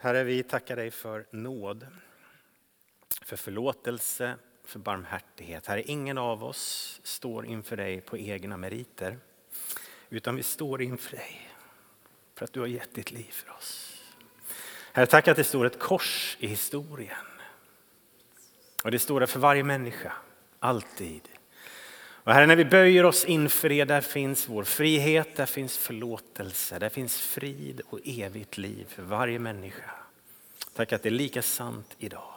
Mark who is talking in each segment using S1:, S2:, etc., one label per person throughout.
S1: Herre, vi tackar dig för nåd, för förlåtelse, för barmhärtighet. Herre, ingen av oss står inför dig på egna meriter, utan vi står inför dig för att du har gett ditt liv för oss. Herre, tack att det står ett kors i historien. Och det står där för varje människa, alltid. Och Herre, när vi böjer oss inför er, där finns vår frihet, där finns förlåtelse, där finns frid och evigt liv för varje människa. Tack att det är lika sant idag.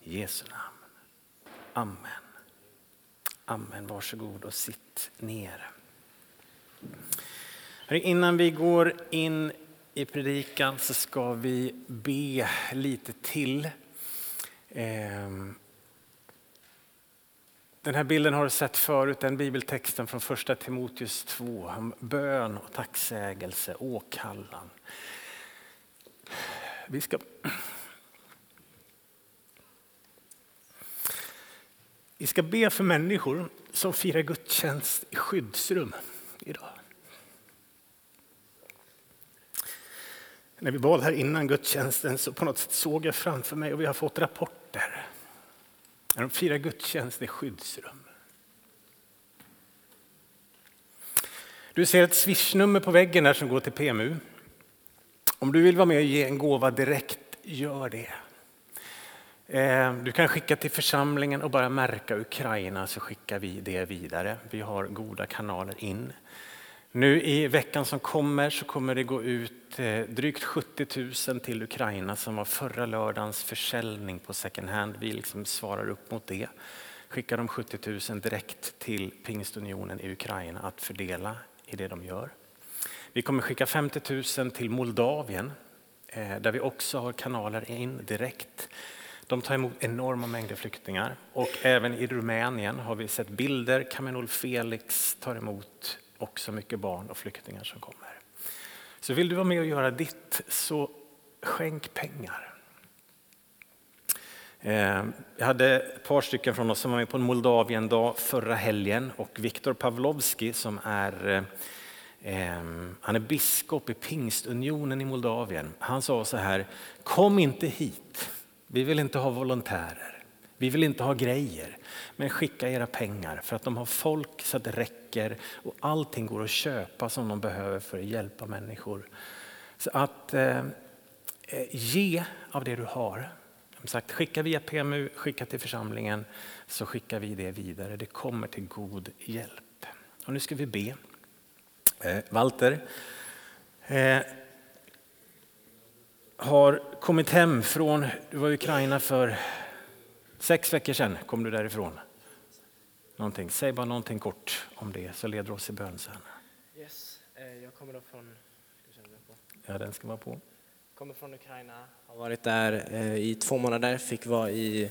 S1: I Jesu namn. Amen. Amen. Varsågod och sitt ner. Innan vi går in i predikan så ska vi be lite till. Ehm, den här bilden har du sett förut, den bibeltexten från första Timoteus 2 om bön och tacksägelse, åkallan. Vi ska... Vi ska be för människor som firar gudstjänst i skyddsrum idag. När vi bad här innan gudstjänsten så på något sätt såg jag framför mig och vi har fått rapporter när de firar gudstjänst i skyddsrum. Du ser ett swishnummer på väggen där som går till PMU. Om du vill vara med och ge en gåva direkt, gör det. Eh, du kan skicka till församlingen och bara märka Ukraina så skickar vi det vidare. Vi har goda kanaler in. Nu i veckan som kommer så kommer det gå ut eh, drygt 70 000 till Ukraina som var förra lördagens försäljning på second hand. Vi liksom svarar upp mot det. Skickar de 70 000 direkt till Pingstunionen i Ukraina att fördela i det de gör. Vi kommer skicka 50 000 till Moldavien eh, där vi också har kanaler in direkt. De tar emot enorma mängder flyktingar och även i Rumänien har vi sett bilder. Kamenol Felix tar emot och så mycket barn och flyktingar som kommer. Så vill du vara med och göra ditt så skänk pengar. Eh, jag hade ett par stycken från oss som var med på en Moldavien-dag förra helgen och Viktor Pavlovski som är, eh, eh, han är biskop i Pingstunionen i Moldavien. Han sa så här, kom inte hit, vi vill inte ha volontärer, vi vill inte ha grejer, men skicka era pengar för att de har folk så att det räcker och allting går att köpa som de behöver för att hjälpa människor. Så att eh, eh, ge av det du har. Som sagt, skicka via PMU, skicka till församlingen så skickar vi det vidare. Det kommer till god hjälp. Och nu ska vi be. Eh, Walter eh, har kommit hem från, du var i Ukraina för Sex veckor sedan kom du därifrån. Någonting. Säg bara någonting kort om det så leder oss i bön sen.
S2: Yes. Eh, jag kommer då från...
S1: Ja, den ska vara på.
S2: kommer från Ukraina, har varit där eh, i två månader, fick vara i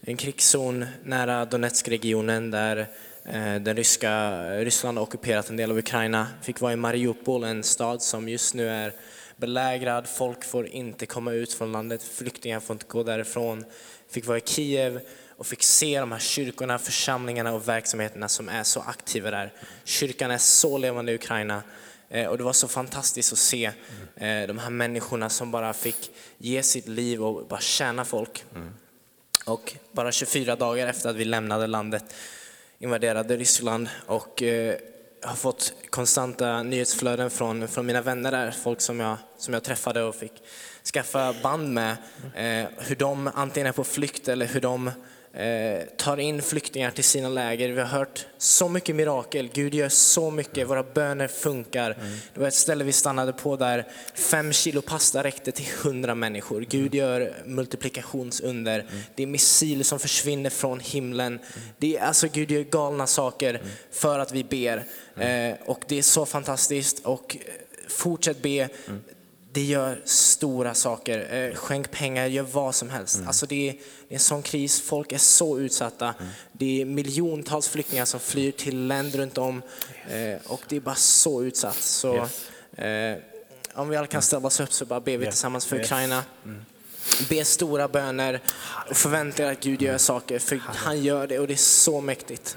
S2: en krigszon nära Donetskregionen där eh, den ryska, Ryssland har ockuperat en del av Ukraina. Fick vara i Mariupol, en stad som just nu är belägrad. Folk får inte komma ut från landet, flyktingar får inte gå därifrån fick vara i Kiev och fick se de här kyrkorna, församlingarna och verksamheterna som är så aktiva där. Kyrkan är så levande i Ukraina eh, och det var så fantastiskt att se eh, de här människorna som bara fick ge sitt liv och bara tjäna folk. Och bara 24 dagar efter att vi lämnade landet invaderade Ryssland och eh, har fått konstanta nyhetsflöden från, från mina vänner där, folk som jag, som jag träffade och fick skaffa band med. Eh, hur de antingen är på flykt eller hur de tar in flyktingar till sina läger. Vi har hört så mycket mirakel, Gud gör så mycket, våra böner funkar. Mm. Det var ett ställe vi stannade på där fem kilo pasta räckte till hundra människor. Gud gör multiplikationsunder. Mm. Det är missiler som försvinner från himlen. Mm. Det är, alltså Gud gör galna saker för att vi ber. Eh, och det är så fantastiskt. Och fortsätt be det gör stora saker. Eh, skänk pengar, gör vad som helst. Mm. Alltså det, är, det är en sån kris, folk är så utsatta. Mm. Det är miljontals flyktingar som flyr till länder runt om yes. och det är bara så utsatt. Så, yes. eh, om vi alla kan ställa oss upp så bara ber vi yes. tillsammans för Ukraina. Mm. Be stora böner och förvänta er att Gud gör saker, för han gör det och det är så mäktigt.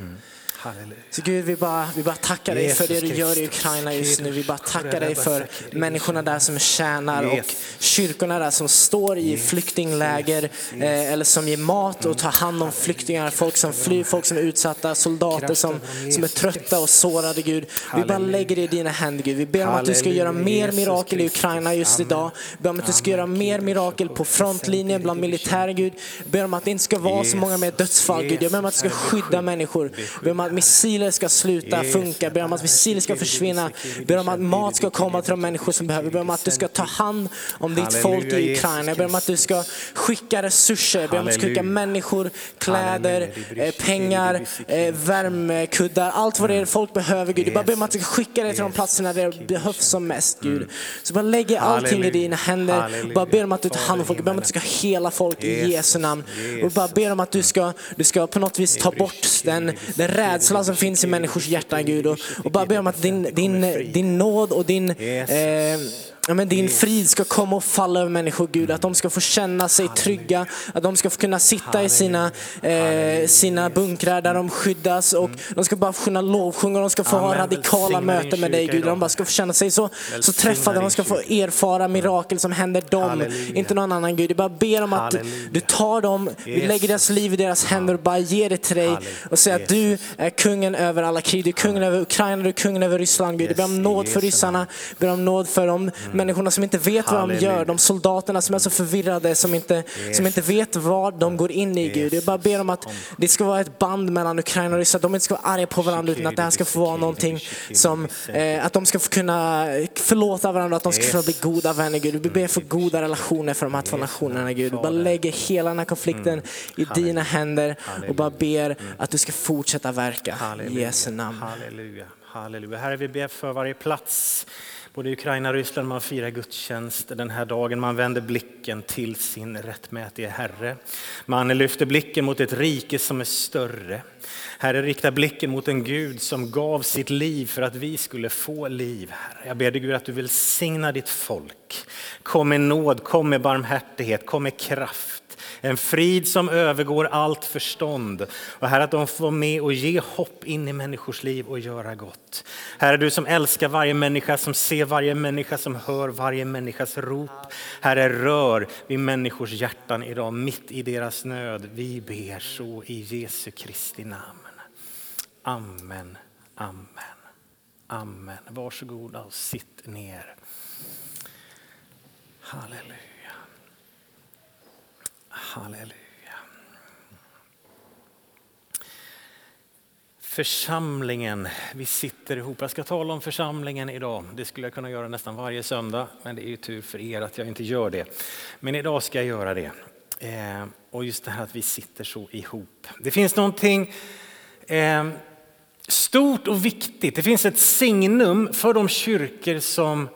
S2: Mm.
S1: Halleluja.
S2: Så Gud, vi bara, vi bara tackar dig för det du gör i Ukraina just nu. Vi bara tackar dig för människorna där som tjänar och kyrkorna där som står i flyktingläger eh, eller som ger mat och tar hand om flyktingar, folk som flyr, folk som är utsatta, soldater som, som är trötta och sårade Gud. Vi bara lägger det i dina händer Gud. Vi ber om att du ska göra mer mirakel i Ukraina just idag. Vi ber om att du ska göra mer mirakel på frontlinjen bland militären Gud. Vi ber om att det inte ska vara så många mer dödsfall Gud. Jag ber om att du ska skydda människor. Jag ber om att missiler ska sluta funka. Ber om att missiler ska försvinna. Ber om att mat ska komma till de människor som behöver. Ber om att du ska ta hand om ditt folk i Ukraina. Jag ber om att du ska skicka resurser. Ber om att du ska skicka människor, kläder, eh, pengar, eh, värmekuddar. Allt vad det är folk behöver Gud. Jag bara ber om att du ska skicka det till de platserna där det behövs som mest Gud. Så bara lägger allting i dina händer. Bara ber om att du tar hand om folk. Jag ber om att du ska hela folk i Jesu namn. Och bara ber om att du ska, du ska på något vis ta bort den, den rädslan som finns i människors hjärtan Gud. Och, och bara ber om att din, din, din nåd och din eh, Ja, men din frid ska komma och falla över människor Gud, att de ska få känna sig trygga, att de ska få kunna sitta i sina, eh, sina bunkrar där de skyddas. Och de ska bara få kunna lovsjunga, de ska få ha radikala möten med dig Gud, de bara ska få känna sig så, så träffade, de ska få erfara mirakel som händer dem, inte någon annan Gud. Jag bara ber om att du tar dem, vi lägger deras liv i deras händer och bara ger det till dig och säger att du är kungen över alla krig, du är kungen över Ukraina, du är kungen över Ryssland Gud. Jag ber om nåd för ryssarna, jag ber om nåd för dem människorna som inte vet vad de gör, de soldaterna som är så förvirrade, som inte, som inte vet vad de går in i Gud. Jag bara ber om att det ska vara ett band mellan Ukraina och Ryssland, att de inte ska vara arga på varandra utan att det här ska få vara någonting som, eh, att de ska kunna förlåta varandra, att de ska få bli goda vänner Gud. Vi ber för goda relationer för de här två nationerna Gud. Vi bara lägger hela den här konflikten i dina händer och bara ber att du ska fortsätta verka. I Jesu namn.
S1: Halleluja. Halleluja. Herre, vi ber för varje plats Både i Ukraina och Ryssland man firar gudstjänst den här dagen. Man vänder blicken till sin rättmätige Herre. Man lyfter blicken mot ett rike som är större. Herre, rikta blicken mot en Gud som gav sitt liv för att vi skulle få liv. Herre. Jag ber dig Gud att du välsignar ditt folk. Kom med nåd, kom med barmhärtighet, kom med kraft. En frid som övergår allt förstånd. Och Herre, att de får vara med och ge hopp in i människors liv och göra gott. Herre, du som älskar varje människa, som ser varje människa, som hör varje människas rop. Herre, rör vid människors hjärtan idag, mitt i deras nöd. Vi ber så i Jesu Kristi namn. Amen, amen, amen. Varsågoda och sitt ner. Halleluja. Halleluja. Församlingen, vi sitter ihop. Jag ska tala om församlingen idag. Det skulle jag kunna göra nästan varje söndag, men det är ju tur för er att jag inte gör det. Men idag ska jag göra det. Eh, och just det här att vi sitter så ihop. Det finns någonting eh, stort och viktigt. Det finns ett signum för de kyrkor som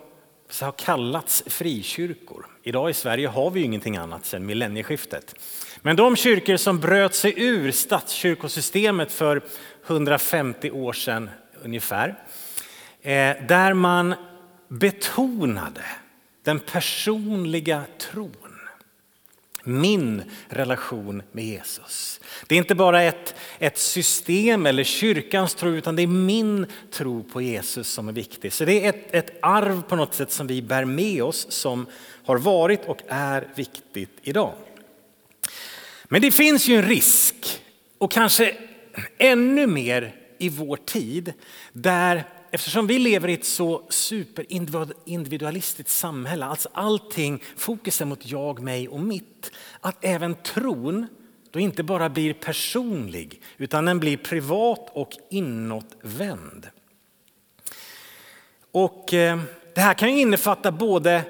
S1: har kallats frikyrkor. Idag i Sverige har vi ju ingenting annat sedan millennieskiftet. Men de kyrkor som bröt sig ur statskyrkosystemet för 150 år sedan ungefär, eh, där man betonade den personliga tron. Min relation med Jesus. Det är inte bara ett, ett system eller kyrkans tro utan det är min tro på Jesus som är viktig. Så det är ett, ett arv på något sätt som vi bär med oss som har varit och är viktigt idag. Men det finns ju en risk och kanske ännu mer i vår tid där Eftersom vi lever i ett så superindividualistiskt samhälle, alltså allting fokusen mot jag, mig och mitt, att även tron då inte bara blir personlig utan den blir privat och inåtvänd. Och eh, det här kan ju innefatta både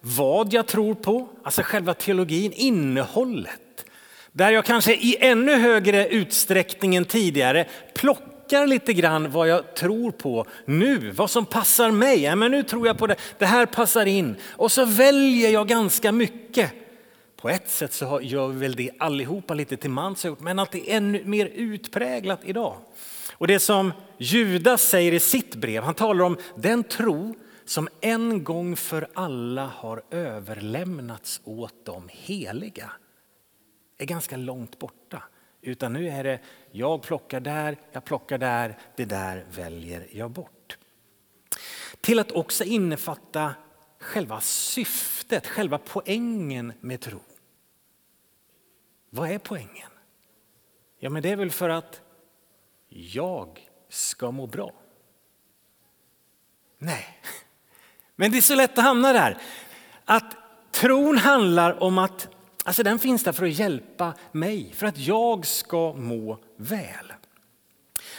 S1: vad jag tror på, alltså själva teologin, innehållet. Där jag kanske i ännu högre utsträckning än tidigare plockar lite grann vad jag tror på nu, vad som passar mig. Ja, men nu tror jag på det, det här passar in. Och så väljer jag ganska mycket. På ett sätt så gör vi väl det allihopa lite till mans, men att det är ännu mer utpräglat idag. Och det som Judas säger i sitt brev, han talar om den tro som en gång för alla har överlämnats åt de heliga är ganska långt borta. Utan nu är det jag plockar där, jag plockar där, det där väljer jag bort. Till att också innefatta själva syftet, själva poängen med tro. Vad är poängen? Ja, men det är väl för att jag ska må bra. Nej, men det är så lätt att hamna där. Att tron handlar om att alltså den finns där för att hjälpa mig, för att jag ska må väl.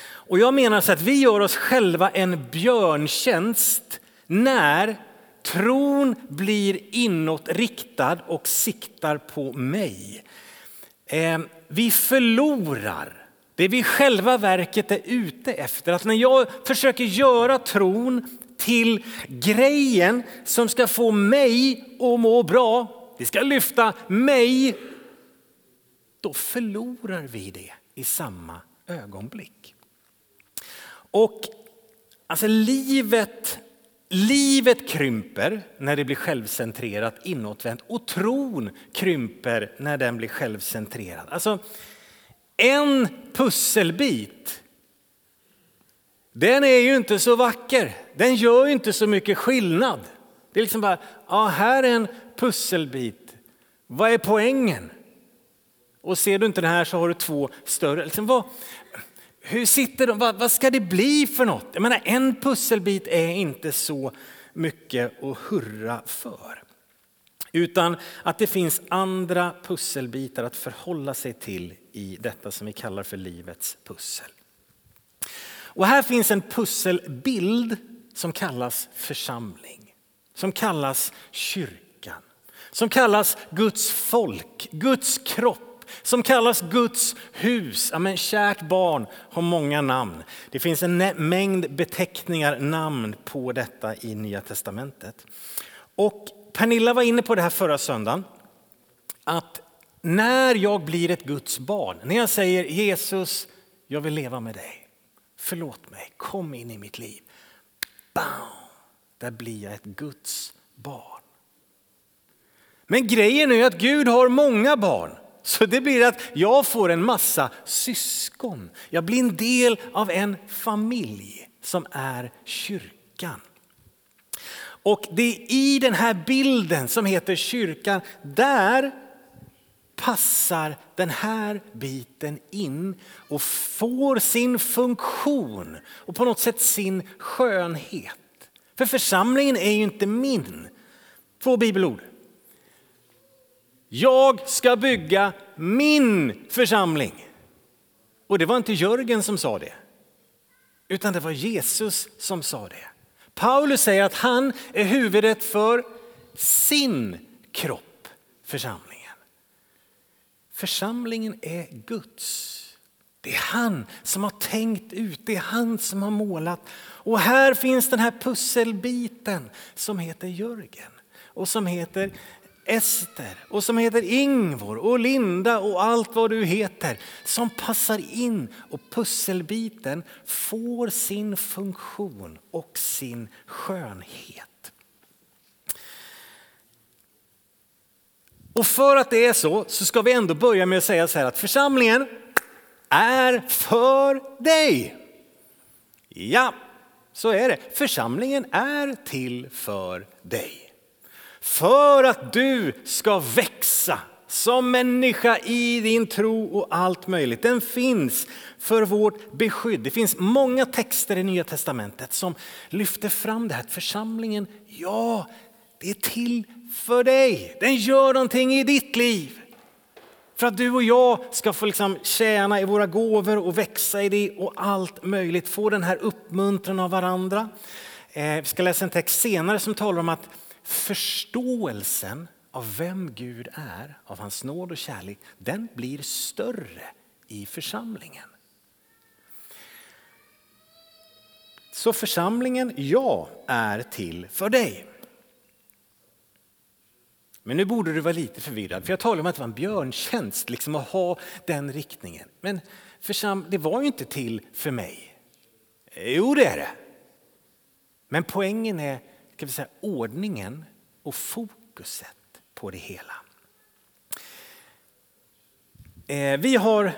S1: Och jag menar så att vi gör oss själva en björntjänst när tron blir inåtriktad och siktar på mig. Eh, vi förlorar det vi själva verket är ute efter. Att när jag försöker göra tron till grejen som ska få mig att må bra, det ska lyfta mig, då förlorar vi det i samma ögonblick. Och alltså livet, livet krymper när det blir självcentrerat inåtvänt och tron krymper när den blir självcentrerad. Alltså, en pusselbit, den är ju inte så vacker. Den gör ju inte så mycket skillnad. Det är liksom bara, ja här är en pusselbit. Vad är poängen? Och ser du inte det här så har du två större. Liksom, vad, hur sitter de? Vad, vad, ska det bli för något? Jag menar, en pusselbit är inte så mycket att hurra för. Utan att det finns andra pusselbitar att förhålla sig till i detta som vi kallar för livets pussel. Och här finns en pusselbild som kallas församling, som kallas kyrka som kallas Guds folk, Guds kropp, som kallas Guds hus. Ja, men kärt barn har många namn. Det finns en mängd beteckningar, namn på detta i Nya Testamentet. Och Pernilla var inne på det här förra söndagen, att när jag blir ett Guds barn, när jag säger Jesus, jag vill leva med dig, förlåt mig, kom in i mitt liv. Bam! Där blir jag ett Guds barn. Men grejen är att Gud har många barn. Så det blir att jag får en massa syskon. Jag blir en del av en familj som är kyrkan. Och det är i den här bilden som heter kyrkan, där passar den här biten in och får sin funktion och på något sätt sin skönhet. För församlingen är ju inte min. Två bibelord. Jag ska bygga min församling. Och det var inte Jörgen som sa det, utan det var Jesus som sa det. Paulus säger att han är huvudet för sin kropp, församlingen. Församlingen är Guds. Det är han som har tänkt ut, det är han som har målat. Och här finns den här pusselbiten som heter Jörgen och som heter Ester och som heter Ingvor och Linda och allt vad du heter som passar in och pusselbiten får sin funktion och sin skönhet. Och för att det är så så ska vi ändå börja med att säga så här att församlingen är för dig. Ja, så är det. Församlingen är till för dig. För att du ska växa som människa i din tro och allt möjligt. Den finns för vårt beskydd. Det finns många texter i Nya Testamentet som lyfter fram det här. Församlingen, ja, det är till för dig. Den gör någonting i ditt liv. För att du och jag ska få liksom tjäna i våra gåvor och växa i det och allt möjligt. Få den här uppmuntran av varandra. Eh, vi ska läsa en text senare som talar om att förståelsen av vem Gud är, av hans nåd och kärlek, den blir större i församlingen. Så församlingen, Jag är till för dig. Men nu borde du vara lite förvirrad, för jag talade om att det var en björntjänst liksom att ha den riktningen. Men försam det var ju inte till för mig. Jo, det är det. Men poängen är ska vi säga, ordningen och fokuset på det hela. Eh, vi har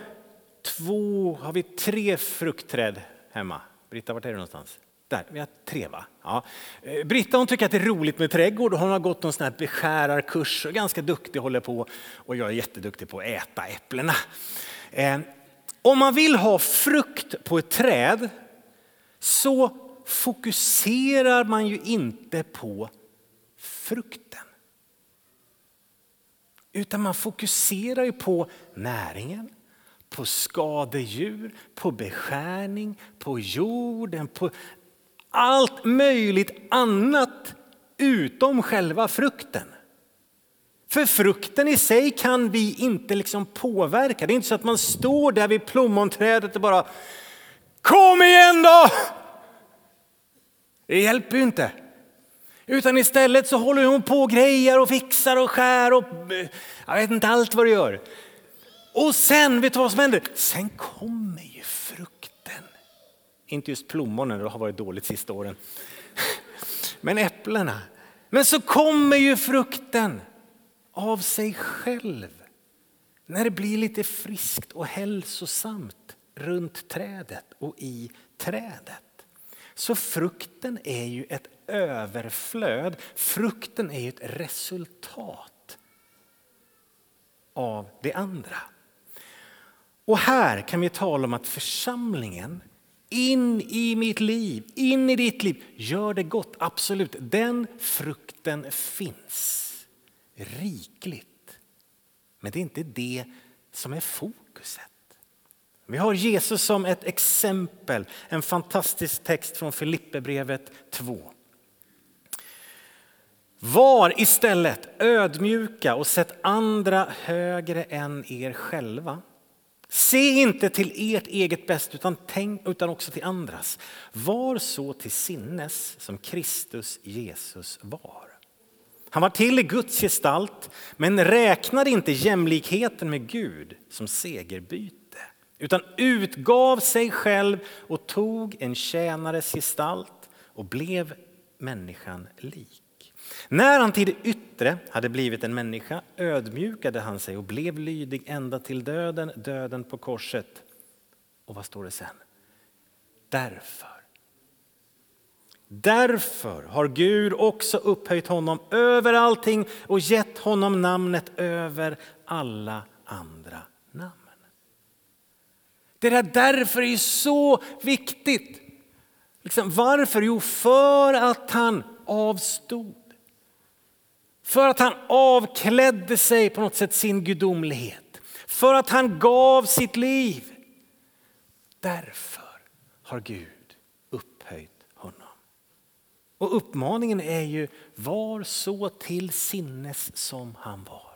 S1: två, har vi tre fruktträd hemma? Britta, vart är du någonstans? Där, vi har tre va? Ja. Eh, Britta hon tycker att det är roligt med trädgård och hon har gått någon sån här beskärarkurs och är ganska duktig håller på och jag är jätteduktig på att äta äpplena. Eh, om man vill ha frukt på ett träd så fokuserar man ju inte på frukten. Utan man fokuserar ju på näringen, på skadedjur, på beskärning, på jorden, på allt möjligt annat utom själva frukten. För frukten i sig kan vi inte liksom påverka. Det är inte så att man står där vid plommonträdet och bara Kom igen då! Det hjälper ju inte. Utan istället så håller hon på och grejar och fixar och skär och eh, jag vet inte allt vad det gör. Och sen, vet du vad som händer? Sen kommer ju frukten. Inte just plommonen, det har varit dåligt sista åren. Men äpplena. Men så kommer ju frukten av sig själv. När det blir lite friskt och hälsosamt runt trädet och i trädet. Så frukten är ju ett överflöd. Frukten är ju ett resultat av det andra. Och här kan vi tala om att församlingen in i mitt liv, in i ditt liv, gör det gott. Absolut, den frukten finns rikligt. Men det är inte det som är fokuset. Vi har Jesus som ett exempel, en fantastisk text från Filipperbrevet 2. Var istället ödmjuka och sätt andra högre än er själva. Se inte till ert eget bästa utan, tänk, utan också till andras. Var så till sinnes som Kristus Jesus var. Han var till i Guds gestalt men räknade inte jämlikheten med Gud som segerbyte utan utgav sig själv och tog en tjänares gestalt och blev människan lik. När han till det yttre hade blivit en människa ödmjukade han sig och blev lydig ända till döden, döden på korset. Och vad står det sen? Därför. Därför har Gud också upphöjt honom över allting och gett honom namnet över alla andra namn. Det där därför är så viktigt. Liksom, varför? Jo, för att han avstod. För att han avklädde sig på något sätt sin gudomlighet. För att han gav sitt liv. Därför har Gud upphöjt honom. Och uppmaningen är ju var så till sinnes som han var.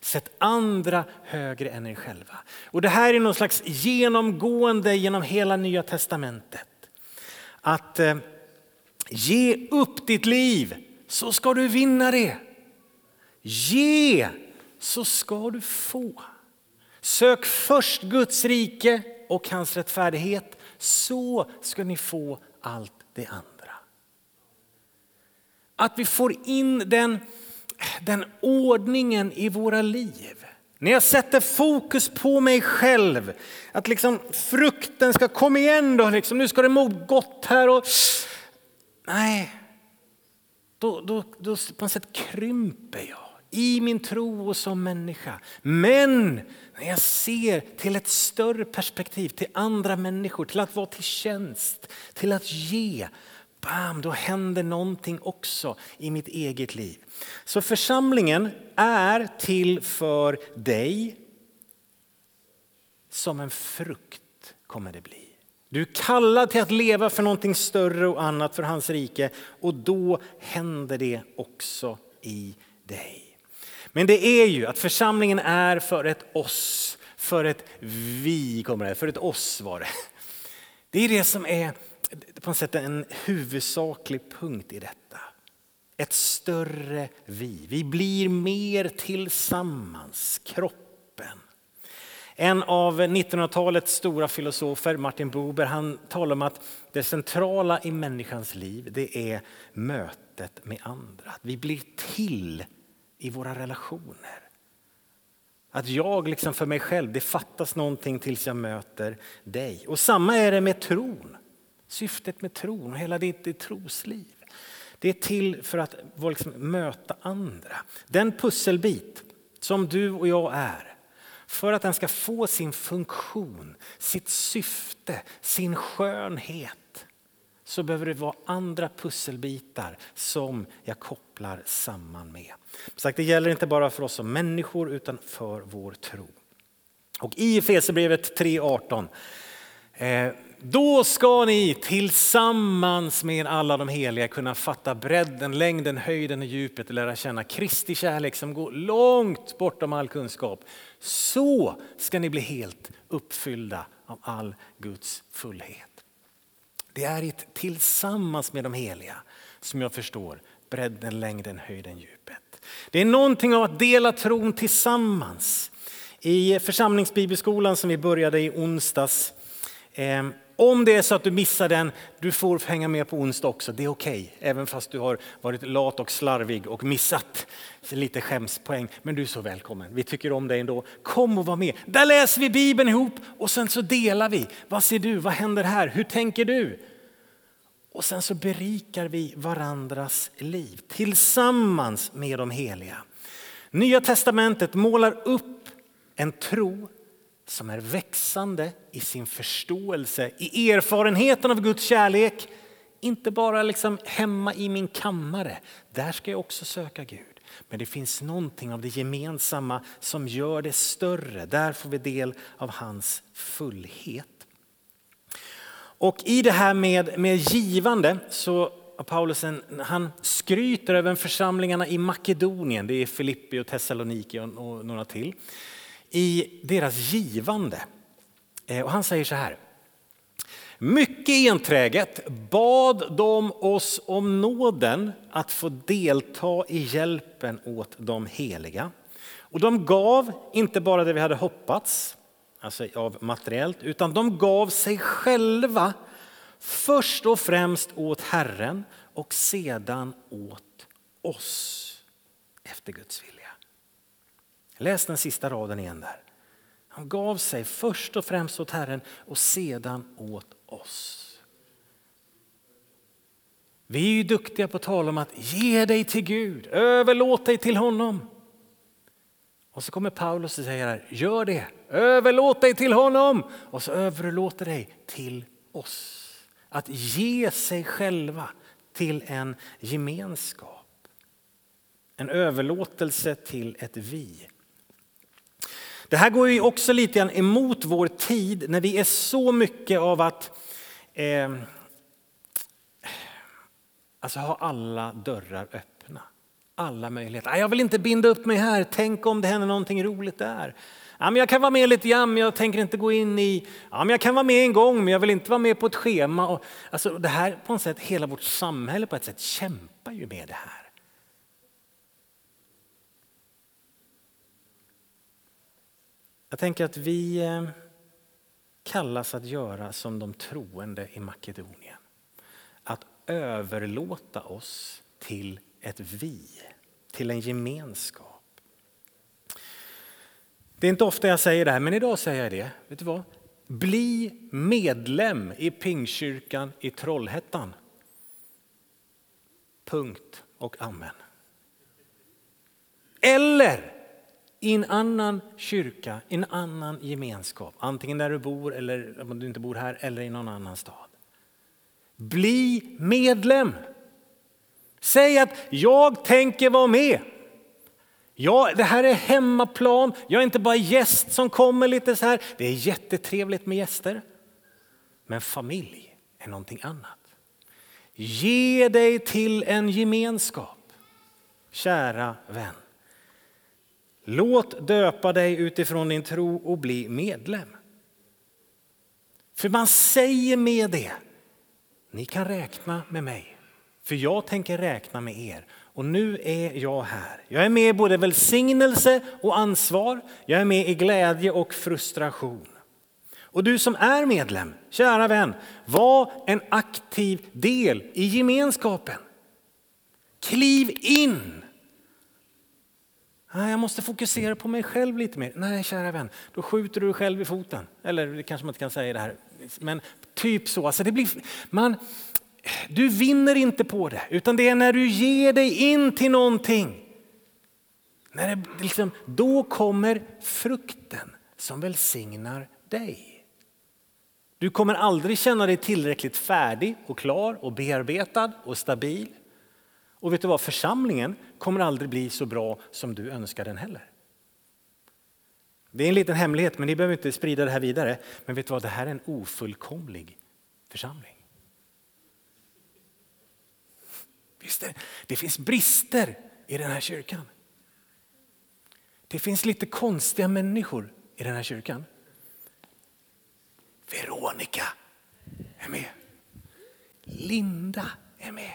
S1: Sätt andra högre än er själva. Och det här är någon slags genomgående genom hela nya testamentet. Att eh, ge upp ditt liv så ska du vinna det. Ge så ska du få. Sök först Guds rike och hans rättfärdighet så ska ni få allt det andra. Att vi får in den den ordningen i våra liv. När jag sätter fokus på mig själv, att liksom frukten ska komma igen då, liksom, nu ska det må gott här och... Nej, då, då, då på något sätt krymper jag i min tro och som människa. Men när jag ser till ett större perspektiv, till andra människor, till att vara till tjänst, till att ge, bam, då händer någonting också i mitt eget liv. Så församlingen är till för dig. Som en frukt kommer det bli. Du är kallad till att leva för någonting större och annat för hans rike och då händer det också i dig. Men det är ju att församlingen är för ett oss, för ett vi, kommer det, för ett oss var det. Det är det som är på något sätt en huvudsaklig punkt i detta. Ett större vi. Vi blir mer tillsammans, kroppen. En av 1900-talets stora filosofer, Martin Buber, han talar om att det centrala i människans liv det är mötet med andra. Att vi blir till i våra relationer. Att jag liksom för mig själv, det fattas någonting tills jag möter dig. Och samma är det med tron. Syftet med tron och hela ditt, ditt trosliv. Det är till för att liksom möta andra. Den pusselbit som du och jag är, för att den ska få sin funktion, sitt syfte, sin skönhet, så behöver det vara andra pusselbitar som jag kopplar samman med. Sagt, det gäller inte bara för oss som människor utan för vår tro. Och i Efesierbrevet 3.18 då ska ni tillsammans med alla de heliga kunna fatta bredden, längden, höjden och djupet och lära känna Kristi kärlek som går långt bortom all kunskap. Så ska ni bli helt uppfyllda av all Guds fullhet. Det är ett tillsammans med de heliga som jag förstår bredden, längden, höjden, djupet. Det är någonting av att dela tron tillsammans. I församlingsbibelskolan som vi började i onsdags eh, om det är så att du missar den, du får hänga med på onsdag också. Det är okej, okay, även fast du har varit lat och slarvig och missat lite skämspoäng. Men du är så välkommen. Vi tycker om dig ändå. Kom och var med. Där läser vi Bibeln ihop och sen så delar vi. Vad ser du? Vad händer här? Hur tänker du? Och sen så berikar vi varandras liv tillsammans med de heliga. Nya testamentet målar upp en tro som är växande i sin förståelse, i erfarenheten av Guds kärlek. Inte bara liksom hemma i min kammare, där ska jag också söka Gud. Men det finns någonting av det gemensamma som gör det större. Där får vi del av hans fullhet. Och i det här med, med givande så Paulus han skryter över församlingarna i Makedonien, det är Filippi och Thessaloniki och, och några till i deras givande. Eh, och han säger så här. Mycket enträget bad de oss om nåden att få delta i hjälpen åt de heliga. Och de gav inte bara det vi hade hoppats, alltså av materiellt, utan de gav sig själva först och främst åt Herren och sedan åt oss efter Guds vilja. Läs den sista raden igen där. Han gav sig först och främst åt Herren och sedan åt oss. Vi är ju duktiga på att tala om att ge dig till Gud, överlåt dig till honom. Och så kommer Paulus och säger här, gör det, överlåt dig till honom. Och så överlåter dig till oss. Att ge sig själva till en gemenskap. En överlåtelse till ett vi. Det här går ju också lite grann emot vår tid när vi är så mycket av att eh, alltså ha alla dörrar öppna. Alla möjligheter. Jag vill inte binda upp mig här, tänk om det händer någonting roligt där. Ja, men jag kan vara med lite grann, men jag tänker inte gå in i... Ja, men jag kan vara med en gång, men jag vill inte vara med på ett schema. Och, alltså, det här på något sätt, hela vårt samhälle på ett sätt kämpar ju med det här. Jag tänker att vi eh, kallas att göra som de troende i Makedonien. Att överlåta oss till ett vi, till en gemenskap. Det är inte ofta jag säger det här, men idag säger jag det. Vet du vad? Bli medlem i Pingkyrkan i Trollhättan. Punkt och amen. Eller i en annan kyrka, i en annan gemenskap. Antingen där du bor eller om du inte bor här eller i någon annan stad. Bli medlem. Säg att jag tänker vara med. Ja, det här är hemmaplan. Jag är inte bara gäst som kommer lite så här. Det är jättetrevligt med gäster. Men familj är någonting annat. Ge dig till en gemenskap, kära vän. Låt döpa dig utifrån din tro och bli medlem. För man säger med det, ni kan räkna med mig, för jag tänker räkna med er. Och nu är jag här. Jag är med i både välsignelse och ansvar. Jag är med i glädje och frustration. Och du som är medlem, kära vän, var en aktiv del i gemenskapen. Kliv in Nej, jag måste fokusera på mig själv lite mer. Nej, kära vän, då skjuter du dig själv i foten. Eller det kanske man inte kan säga det här. Men typ så. Alltså det blir, man, du vinner inte på det, utan det är när du ger dig in till någonting. När det, liksom, då kommer frukten som välsignar dig. Du kommer aldrig känna dig tillräckligt färdig och klar och bearbetad och stabil. Och vet du vad, församlingen kommer aldrig bli så bra som du önskar den heller. Det är en liten hemlighet, men ni behöver inte sprida det här vidare. Men vet du vad, det här är en ofullkomlig församling. Visst det, det finns brister i den här kyrkan. Det finns lite konstiga människor i den här kyrkan. Veronica är med. Linda är med.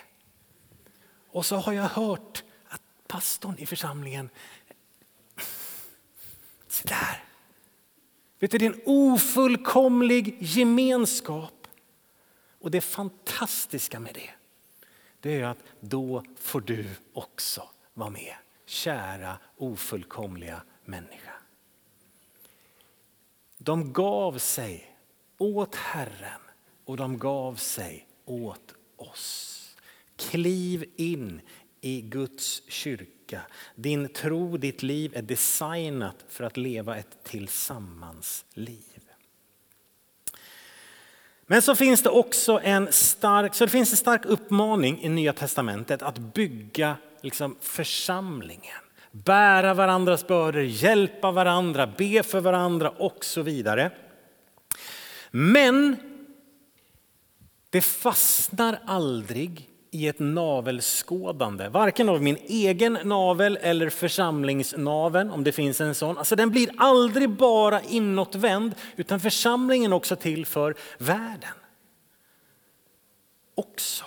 S1: Och så har jag hört att pastorn i församlingen, se där. Vet du, det är en ofullkomlig gemenskap. Och det fantastiska med det, det är att då får du också vara med. Kära ofullkomliga människa. De gav sig åt Herren och de gav sig åt oss. Kliv in i Guds kyrka. Din tro, ditt liv är designat för att leva ett tillsammansliv. Men så finns det också en stark, så det finns en stark uppmaning i Nya Testamentet att bygga liksom församlingen. Bära varandras bördor, hjälpa varandra, be för varandra och så vidare. Men det fastnar aldrig i ett navelskådande, varken av min egen navel eller församlingsnaveln om det finns en sån. Alltså den blir aldrig bara inåtvänd utan församlingen är också till för världen. Också.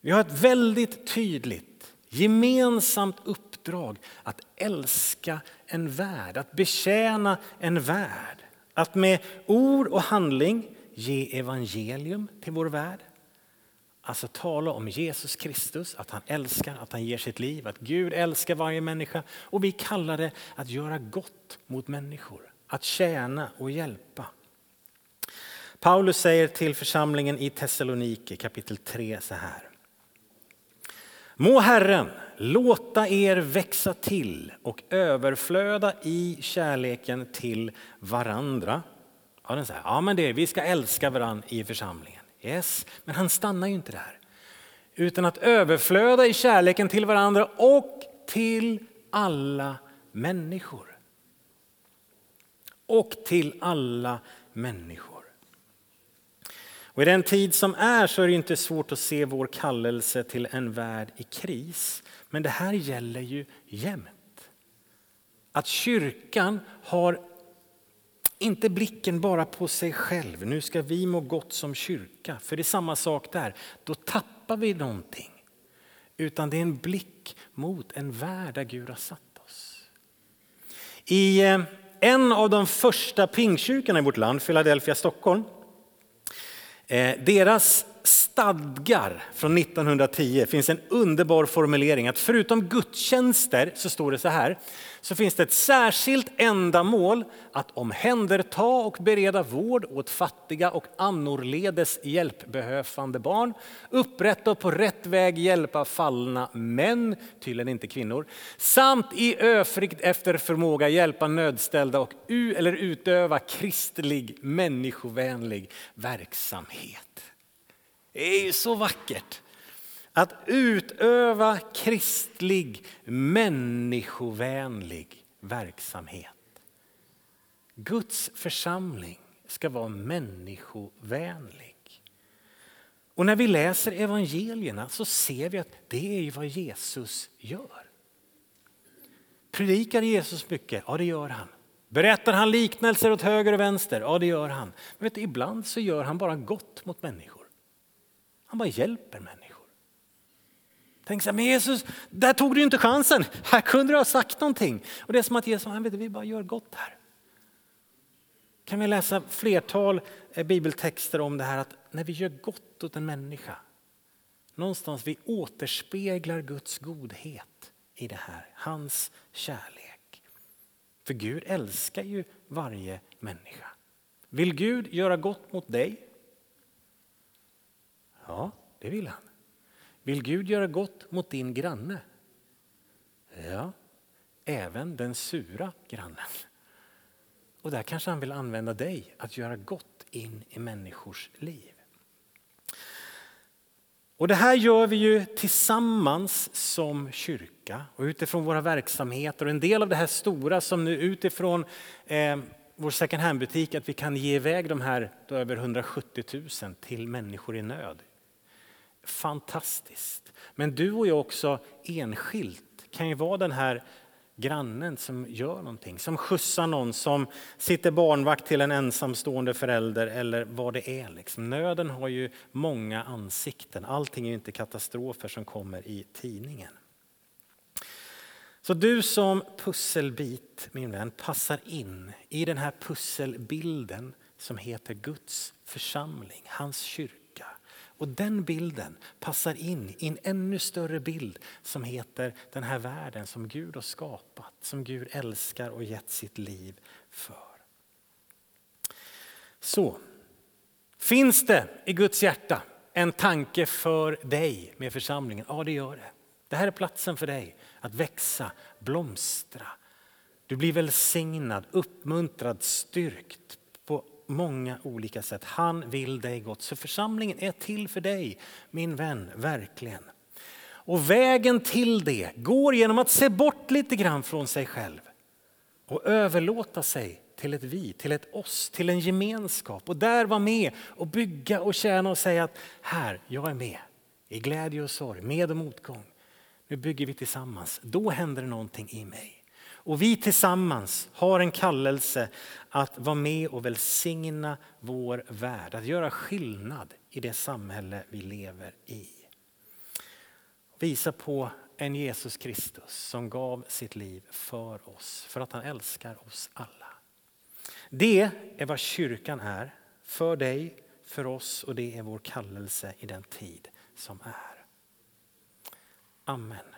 S1: Vi har ett väldigt tydligt gemensamt uppdrag att älska en värld, att betjäna en värld. Att med ord och handling ge evangelium till vår värld. Alltså tala om Jesus Kristus, att han älskar, att han ger sitt liv, att Gud älskar varje människa. Och vi kallar det att göra gott mot människor, att tjäna och hjälpa. Paulus säger till församlingen i Thessaloniki kapitel 3 så här. Må Herren låta er växa till och överflöda i kärleken till varandra. Ja, den säger, ja men det, vi ska älska varandra i församlingen. Yes, men han stannar ju inte där. Utan att överflöda i kärleken till varandra och till alla människor. Och till alla människor. Och I den tid som är så är det inte svårt att se vår kallelse till en värld i kris. Men det här gäller ju jämt. Att kyrkan har inte blicken bara på sig själv. Nu ska vi må gott som kyrka. För det är samma sak där. Då tappar vi någonting. Utan det är en blick mot en värld där Gud har satt oss. I eh, en av de första pingkyrkorna i vårt land, Philadelphia, Stockholm. Eh, deras stadgar från 1910 finns en underbar formulering att förutom gudstjänster så står det så här så finns det ett särskilt ändamål att omhänderta och bereda vård åt fattiga och annorledes hjälpbehövande barn, upprätta och på rätt väg hjälpa fallna män, tydligen inte kvinnor, samt i övrigt efter förmåga hjälpa nödställda och u eller utöva kristlig människovänlig verksamhet. Det är ju så vackert. Att utöva kristlig, människovänlig verksamhet. Guds församling ska vara människovänlig. Och när vi läser evangelierna så ser vi att det är vad Jesus gör. Predikar Jesus mycket? Ja, det gör han. Berättar han liknelser åt höger och vänster? Ja, det gör han. Men vet du, ibland så gör han bara gott mot människor. Han bara hjälper människor. Tänk så här, men Jesus, där tog du inte chansen. Här kunde du ha sagt någonting. Och det är som att Jesus, han vet, vi bara gör gott här. Kan vi läsa flertal eh, bibeltexter om det här att när vi gör gott åt en människa, någonstans vi återspeglar Guds godhet i det här, hans kärlek. För Gud älskar ju varje människa. Vill Gud göra gott mot dig? Ja, det vill han. Vill Gud göra gott mot din granne? Ja, även den sura grannen. Och där kanske han vill använda dig att göra gott in i människors liv. Och det här gör vi ju tillsammans som kyrka och utifrån våra verksamheter. Och en del av det här stora som nu utifrån eh, vår second hand-butik att vi kan ge iväg de här över 170 000 till människor i nöd. Fantastiskt. Men du och jag också enskilt kan ju vara den här grannen som gör någonting, som skjutsar någon, som sitter barnvakt till en ensamstående förälder eller vad det är. Liksom. Nöden har ju många ansikten. Allting är ju inte katastrofer som kommer i tidningen. Så du som pusselbit, min vän, passar in i den här pusselbilden som heter Guds församling, hans kyrka. Och den bilden passar in i en ännu större bild som heter den här världen som Gud har skapat, som Gud älskar och gett sitt liv för. Så, finns det i Guds hjärta en tanke för dig med församlingen? Ja, det gör det. Det här är platsen för dig att växa, blomstra. Du blir välsignad, uppmuntrad, styrkt många olika sätt. Han vill dig gott. Så församlingen är till för dig, min vän, verkligen. Och vägen till det går genom att se bort lite grann från sig själv och överlåta sig till ett vi, till ett oss, till en gemenskap och där vara med och bygga och tjäna och säga att här, jag är med i glädje och sorg, med och motgång. Nu bygger vi tillsammans. Då händer det någonting i mig. Och vi tillsammans har en kallelse att vara med och välsigna vår värld, att göra skillnad i det samhälle vi lever i. Visa på en Jesus Kristus som gav sitt liv för oss, för att han älskar oss alla. Det är vad kyrkan är, för dig, för oss och det är vår kallelse i den tid som är. Amen.